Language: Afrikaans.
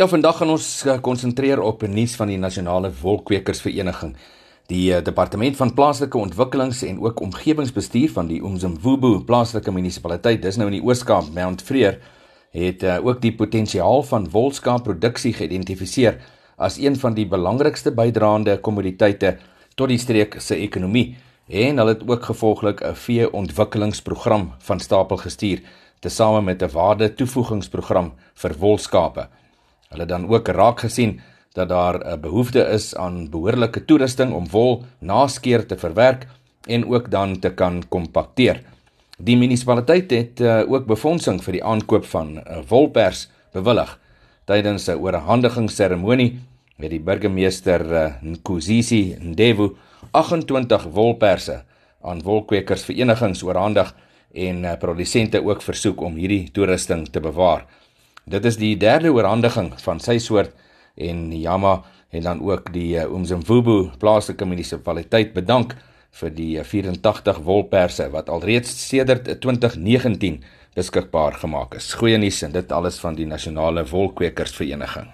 Ja, vandag gaan ons eh, konsentreer op nuus van die Nasionale Wolkwekersvereniging. Die uh, Departement van Plaaslike Ontwikkelings en ook Omgewingsbestuur van die Umzimvubu plaaslike munisipaliteit, dis nou in die Ooskaap, Mount Freer, het uh, ook die potensiaal van wolskaapproduksie geïdentifiseer as een van die belangrikste bydraende kommoditeite tot die streek se ekonomie en hulle het ook gevolglik 'n vee-ontwikkelingsprogram van stapel gestuur tesame met 'n waarde toevoegingsprogram vir wolskape. Hulle dan ook raak gesien dat daar 'n behoefte is aan behoorlike toerusting om wol na skeer te verwerk en ook dan te kan kompakteer. Die munisipaliteit het uh, ook befondsing vir die aankoop van 'n uh, wolpers bewillig. Tydens 'n oorhandigingsseremonie het die burgemeester uh, Nkosisi Ndevu 28 wolperse aan wolkwekersverenigings oorhandig en uh, produsente ook versoek om hierdie toerusting te bewaar. Dit is die derde oorhandiging van sy soort en Yama het dan ook die Umzimvubu plaaslike munisipaliteit bedank vir die 84 uh, wolperse wat alreeds sedert 2019 beskikbaar gemaak is. Goeie nuus en dit alles van die Nasionale Wolkwekersvereniging.